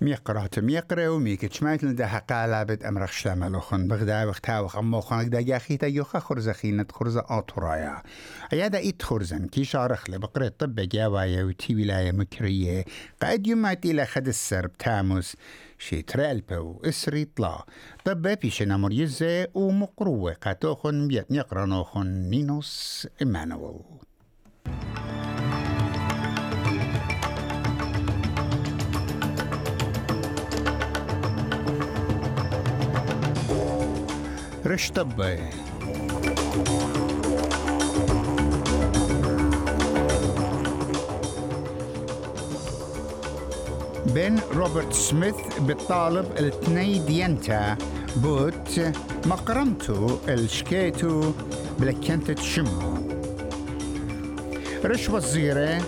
ميقرات ميقرا وميك تشمايت لندا حقا لابد أمرخ شلام لخن بغدا وقتا وخم مخن دا جاخيتا يوخا خرزة خينة خرزة آتورايا. أيادا إيت خرزن كي شارخ لبقرة طب جاوايا وتي ولاية مكرية. قاعد يمات إلى خد السرب تاموس. شي ترالبو إسري طلا. طب بيشنا مريزة ومقروة قاتوخن بيت نيقرانوخن نينوس إمانويل رشتبه بين روبرت سميث بالطالب التني دينتا بوت مقرمتو الشكيتو بلكنت تشمو. رش وزيرة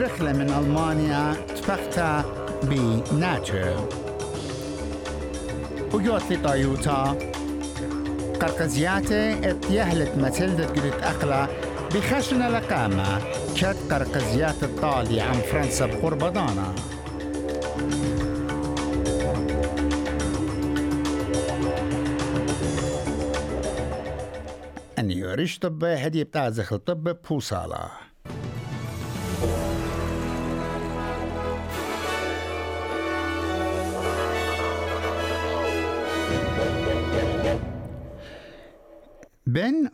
رحلة من ألمانيا تفختها بناتو. وجوت طايوتا قرقزياتي اتيهلت ماتيلدا قلت أخلا بخشن لقامة. كت قرقزيات الطالي عن فرنسا بقربضانا أن يوريش طب هدي بتاع زخل طب بوصالة.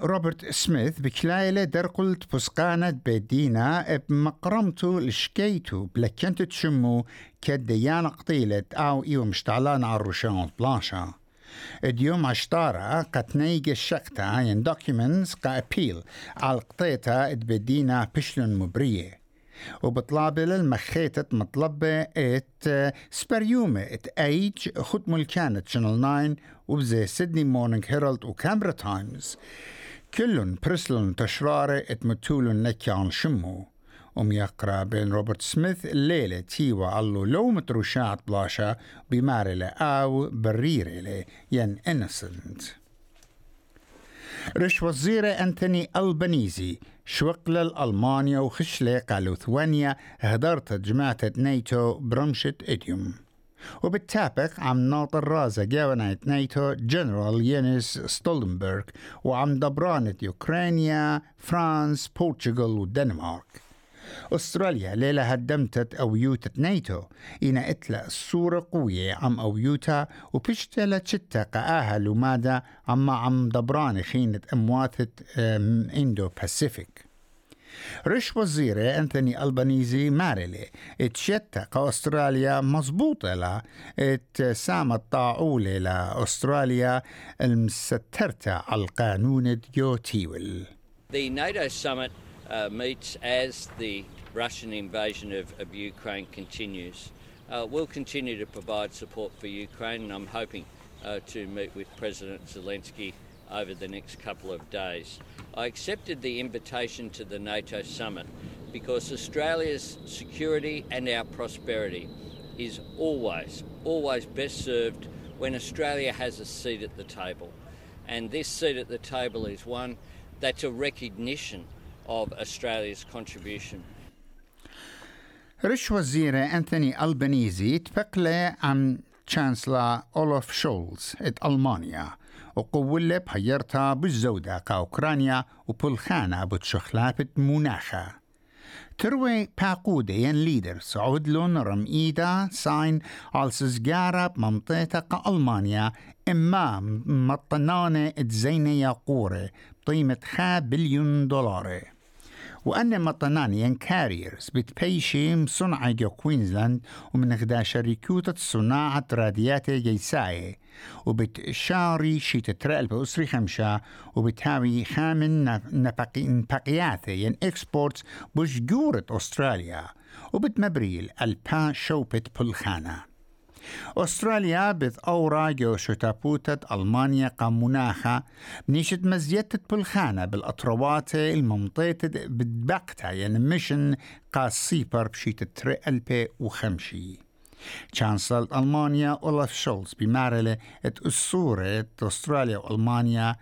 روبرت سميث بكلايلة درقلت بسقانة بدينا بمقرمتو لشكيتو بلكنت تشمو كديان قطيلت أو إيو مشتعلان على الروشان بلاشا اليوم عشتارة قتنيج الشقتا ين دوكيومنتس قا أبيل على قطيتا بدينا بشلن مبرية. وبطلابة للمخيتة مطلبة ات سبريومة ات ايج ختم الكانت شانل 9 وبزي سيدني مورنينج هيرالد وكامبرا تايمز كلن برسلن تشرارة ات متولن نكيان شمو. وم يقرأ بين روبرت سميث الليلة تيوا اللو لو متروشات بلاشا بمارلة أو بريرة ين إنسنت. رش وزير أنتوني ألبانيزي شوقل الألمانيا وخشلة قالوثوانيا هدرت جماعة نيتو برمشة إديوم. وبالتابق عم ناطر رازة جاوناية نيتو جنرال يانيس ستولنبرغ وعم دبرانة يوكرانيا فرانس بورتغال ودنمارك. أستراليا ليلة هدمتت أويوتة نيتو إنا إتلا الصورة قوية عم أويوتا وبشتلا تشتا قآها لمادا عم عم دبراني خينة أمواتة إندو باسيفيك رش وزيرة أنتوني ألبانيزي مارلي اتشتا أستراليا مضبوطة لا ات سامة طاعولة لأستراليا المسترتا على القانون ديو تيول The NATO summit uh, meets as the Russian invasion of, of Ukraine continues. Uh, we'll continue to provide support for Ukraine, and I'm hoping uh, to meet with President Zelensky over the next couple of days. I accepted the invitation to the NATO summit because Australia's security and our prosperity is always, always best served when Australia has a seat at the table. And this seat at the table is one that's a recognition of Australia's contribution. رش وزير أنثوني ألبانيزي تبقلي عن تشانسلا أولوف شولز ات ألمانيا وقولة بحيرتها بالزودة كا أوكرانيا وبلخانة بتشخلابة مناخة تروي باقودة ين ليدر سعود لون رمئيدا ساين على سزجارة بمنطقة ألمانيا إما مطنانة اتزينة يقورة بقيمة خا بليون دولار وأن مطنانيا كاريرز بتبيشي صنع جو كوينزلاند ومن غدا شركوتة صناعة راديات جيساي وبتشاري شي تترقل بأسري خمشة وبتهاوي خامن نبقيات ين إكسبورتس بشجورة أستراليا وبتمبريل ألبا شوبت بلخانه أستراليا بث أورا جو شتابوتة ألمانيا قاموناخا بنيشت مزيتة بلخانة بالأطروات الممطيتة بدبقتها يعني مشن قاسيبر بشيت تري ألبي وخمشي شانسل ألمانيا أولاف شولز بمارلة ات الصورة أستراليا وألمانيا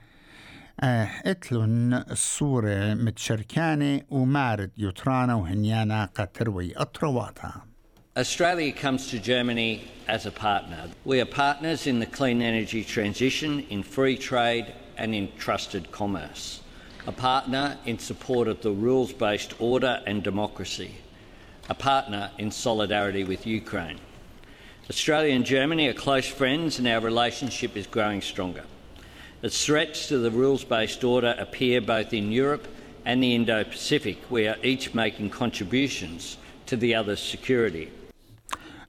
اتلون الصورة متشركانة ومارد يوترانا وهنيانا قتروي أطرواتها Australia comes to Germany as a partner. We are partners in the clean energy transition, in free trade, and in trusted commerce. A partner in support of the rules based order and democracy. A partner in solidarity with Ukraine. Australia and Germany are close friends, and our relationship is growing stronger. As threats to the rules based order appear both in Europe and the Indo Pacific, we are each making contributions to the other's security.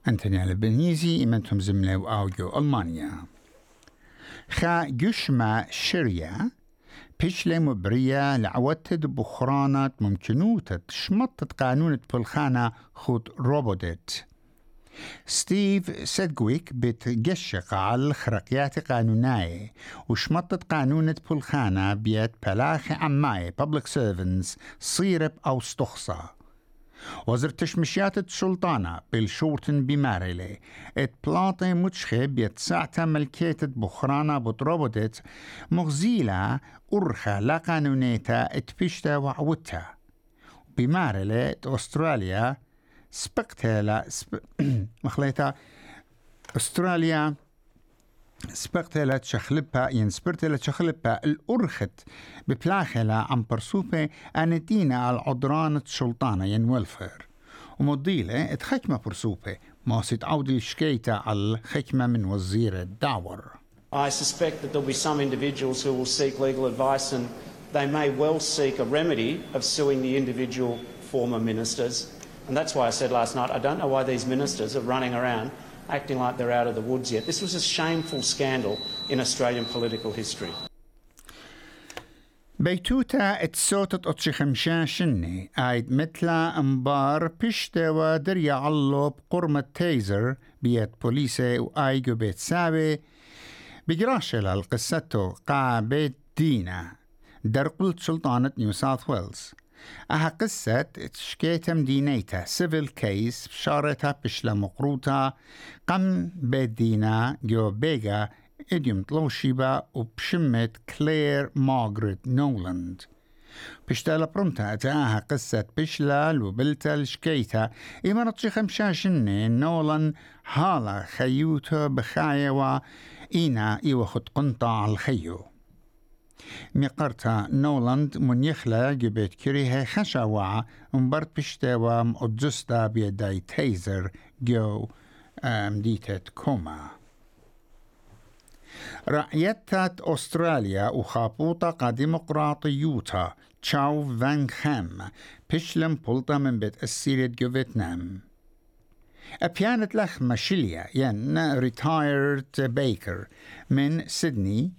أنتوني البنيزي إمنتم زملة أوجو ألمانيا. خا جشما شريا بيشلي مبريا لعوتد بخرانات ممكنوتة شمطت قانونة بلخانة خود روبوتت. ستيف سيدجويك بتجشق على الخرقيات قانوناية وشمطت قانونة بلخانة بيت بلاخي عماية public servants صيرب أو استخصى وزر تشمشيات السلطانة بالشورتن بمارلي ات بلاطي متشخي بيت ساعتا ملكيت بخرانا بطربودت مغزيلة أرخى لا قانونيتا اتفشتا وعوتا. بمارلي ات أستراليا سبقتها سب... مخليتا أستراليا سبقتها تشخلبها ينسبرتها تشخلبها الأرخت ببلاخلا عم برسوبة أندينا على عضرانة سلطانة ين ويلفير ومضيلة اتخكمة برسوبة ما ستعود الشكيتة على الخكمة من وزير الدعور I suspect that there'll be some individuals who will seek legal advice and they may well seek a remedy of suing the individual former ministers. And that's why I said last night, I don't know why these ministers are running around acting like they're out of the woods yet. This was a shameful scandal in Australian political history. بيتوتا اتسوتت اتشي خمشان شني ايد مثلا انبار بشتا ودريا علو بقرمة تيزر بيت بوليسي وايجو بيت سابي بجراشلا القصتو قا بيت دينا درقلت سلطانة نيو ساوث ويلز أها قصة تشكيتا مدينيتا سيفل كيس بشارتها بشلا مقروطة قم بيت دينا جو بيغا إديوم طلوشيبا وبشمت كلير مارغريت نولاند بشتالا برمتا أتاها قصة بشلا لوبلتا الشكيتا إما نطشي خمشاشني نولان هالا خيوتا بخايوا إينا إيوا خد قنطع الخيو. مقرتا نولاند من يخلا جبت كريها خشاوعا مبرت بشتاوا مقدستا بيداي تيزر جو مديتت كوما. رعيتات أستراليا وخابوطة كديمقراطيوتا تشاو فان خام بشلم بولتا من بيت السيرة جو فيتنام. أبيانت لخ ماشيليا ين ريتايرد بيكر من سيدني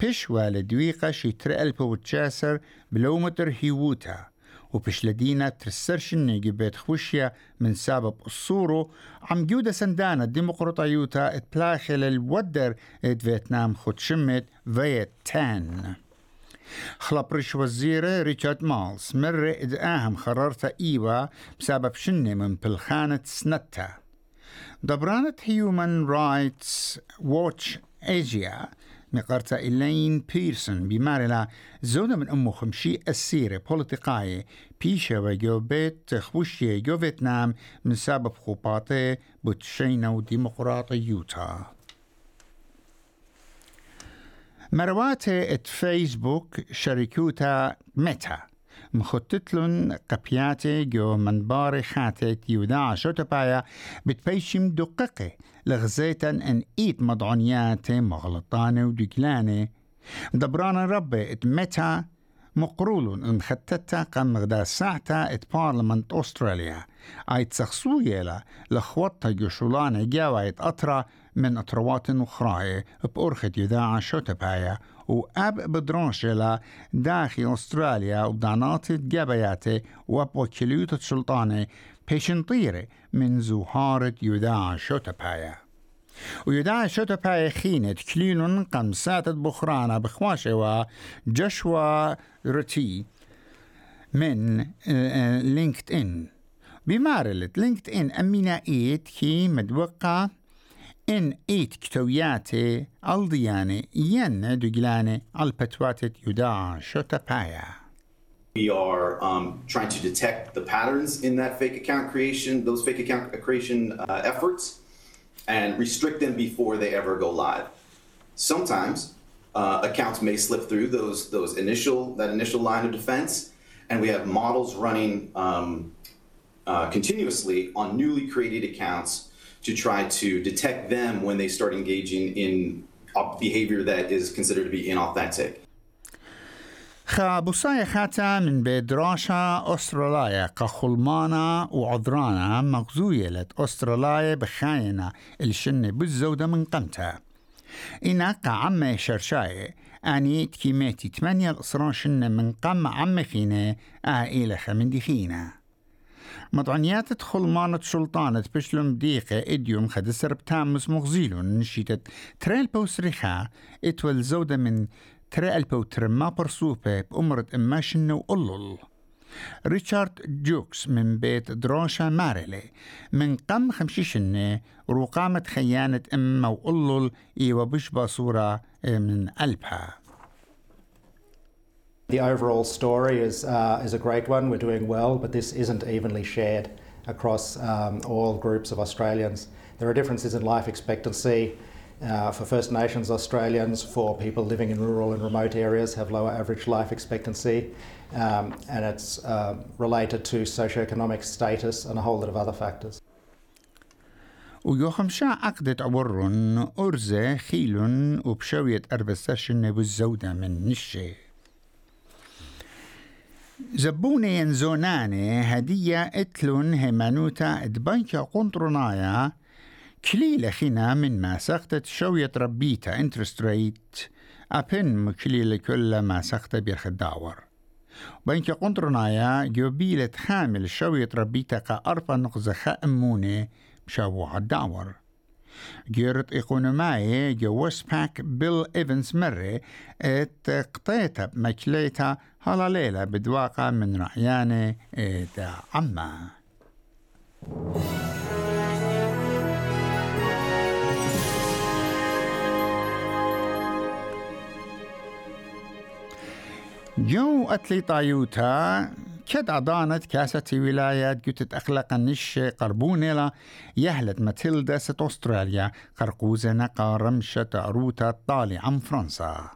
بيشوا لدويقة شي ترقل بوتشاسر بلومتر هيوتا وبش لدينا ترسرش النيجي بيت خوشيا من سبب الصورو عم جودة سندانا ديمقراطيوتا اتبلاخل الودر ات فيتنام خد شمت فيت تان خلبرش وزيرة ريتشارد مالز مرة إدقاهم خررتا إيوا بسبب شنة من بلخانة سنتا دبرانة هيومن رايتس واتش ايجيا مقرتا إلين بيرسون بمارلا زودة من أمو خمشي السيرة بوليتيقاية بيشا وجو بيت خوشية جو فيتنام من سبب خوباتي بوتشينا وديمقراطيوتا مرواتي ات فيسبوك شركوتا ميتا. مخططلن قبياتي جو منبار خاتت يوداع شوتبايا بتبيشم دقيقة لغزيتا ان ايت مضعنيات مغلطانة ودقلانة دبرانا ربي ات ميتا مقرولون ان خطتا قم مغدا ساعتا ات بارلمنت استراليا اي تسخصو يلا لخوطة جشولانة جاوة اطرا من اطروات أخرى بأرخة يذاع شوتبايا وأب بدرونشلا داخل أستراليا وبدانات جبياته وبوكليوت السلطانة بيشنطيرة من زهارة يذاع شوتبايا ويدعى شوتبايا خينت كلينون قمسات بخرانا بخواشوا جشوا روتي من لينكد ان بمارلت لينكد ان امينا ايت كي مدوقع ان ايت كتوياتي الديانة ين دجلانة البتواتت يدعى شوتبايا We are um, trying to detect the patterns in that fake account creation, those fake account creation uh, efforts, and restrict them before they ever go live. Sometimes uh, accounts may slip through those those initial that initial line of defense, and we have models running um, uh, continuously on newly created accounts to try to detect them when they start engaging in behavior that is considered to be inauthentic. خابوسايا خاتا من بدراشا أستراليا كخلمانا وعذرانا مغزوية لت أستراليا بخاينة الشنة بالزودة من قمتها إنا قعمة شرشاية أني تكيميتي تمانية الأسراشن من قم عم خينة آئلة من دخينة مطعنيات تدخل مانة سلطانة بشلم ديقة إديوم خد سرب تامس مغزيلون نشيتت تريل بوسريخا اتول زودة من ترى البوتر ما برسوبة بأمرة إماشن وقلل ريتشارد جوكس من بيت دراشا ماريلي. من قم خمشيشنة رقامة خيانة إما وقلل إيوة بشبا صورة من قلبها. The overall story is, uh, is a great one. We're doing well, but this isn't evenly shared across um, all groups of Australians. There are differences in life expectancy. Uh, for First Nations Australians, for people living in rural and remote areas, have lower average life expectancy, um, and it's uh, related to socioeconomic status and a whole lot of other factors. ويوخم شا عقدة عورن أرزة خيلن وبشوية أربستشن بالزودة من نشي زبوني ينزوناني هدية إتلون همانوتا إدبانكا قنطرنايا. كليلة خينا من ما سقطت شوية ربيتا إنترست ريت. أبن مكليلة كل ما سقط بيرخ الداور. بينك قنطرنايا جوبيلة حامل شوية ربيتا كأربع نقزة خأمونة بشاوع الداور. جيرت إيقونوماي جوس باك بيل إيفنس مرة إت قطيتا بمكليتا هلا ليلة بدواقع من رعيانة دا عما. جو أتلي طايوتا كد أضانت كاسة ولايات جتت أخلاق النش قربونيلا يهلت ماتيلدا ست أستراليا قرقوزة نقا رمشة أروتا طالي عن فرنسا.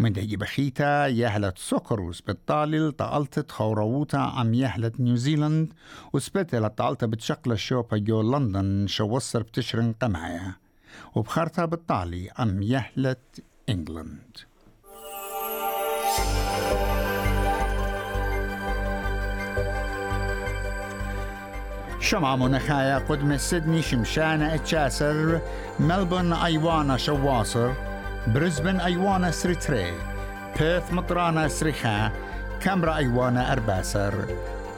ومن دهي بخيتا يهلت سكروس بالطالي طالت خوروتا عم يهلت نيوزيلند وسبتلا طالت بتشقل الشوبا جو لندن شوصر بتشرن قمعيا وبخرتها بالطالي عم يهلت إنجلند. شمع منخايا قدم سيدني شمشانة اتشاسر ملبون ايوانا شواصر بريسبن ايوانا سريتري بيرث مطرانا سريخا كامرا ايوانا ارباسر.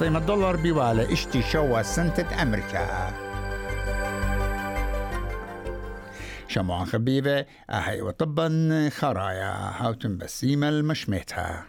قيمة دولار بيوالة اشتي شوا سنتة أمريكا شموع خبيبة أهي وطبا خرايا هاوتن بسيمة المشميتها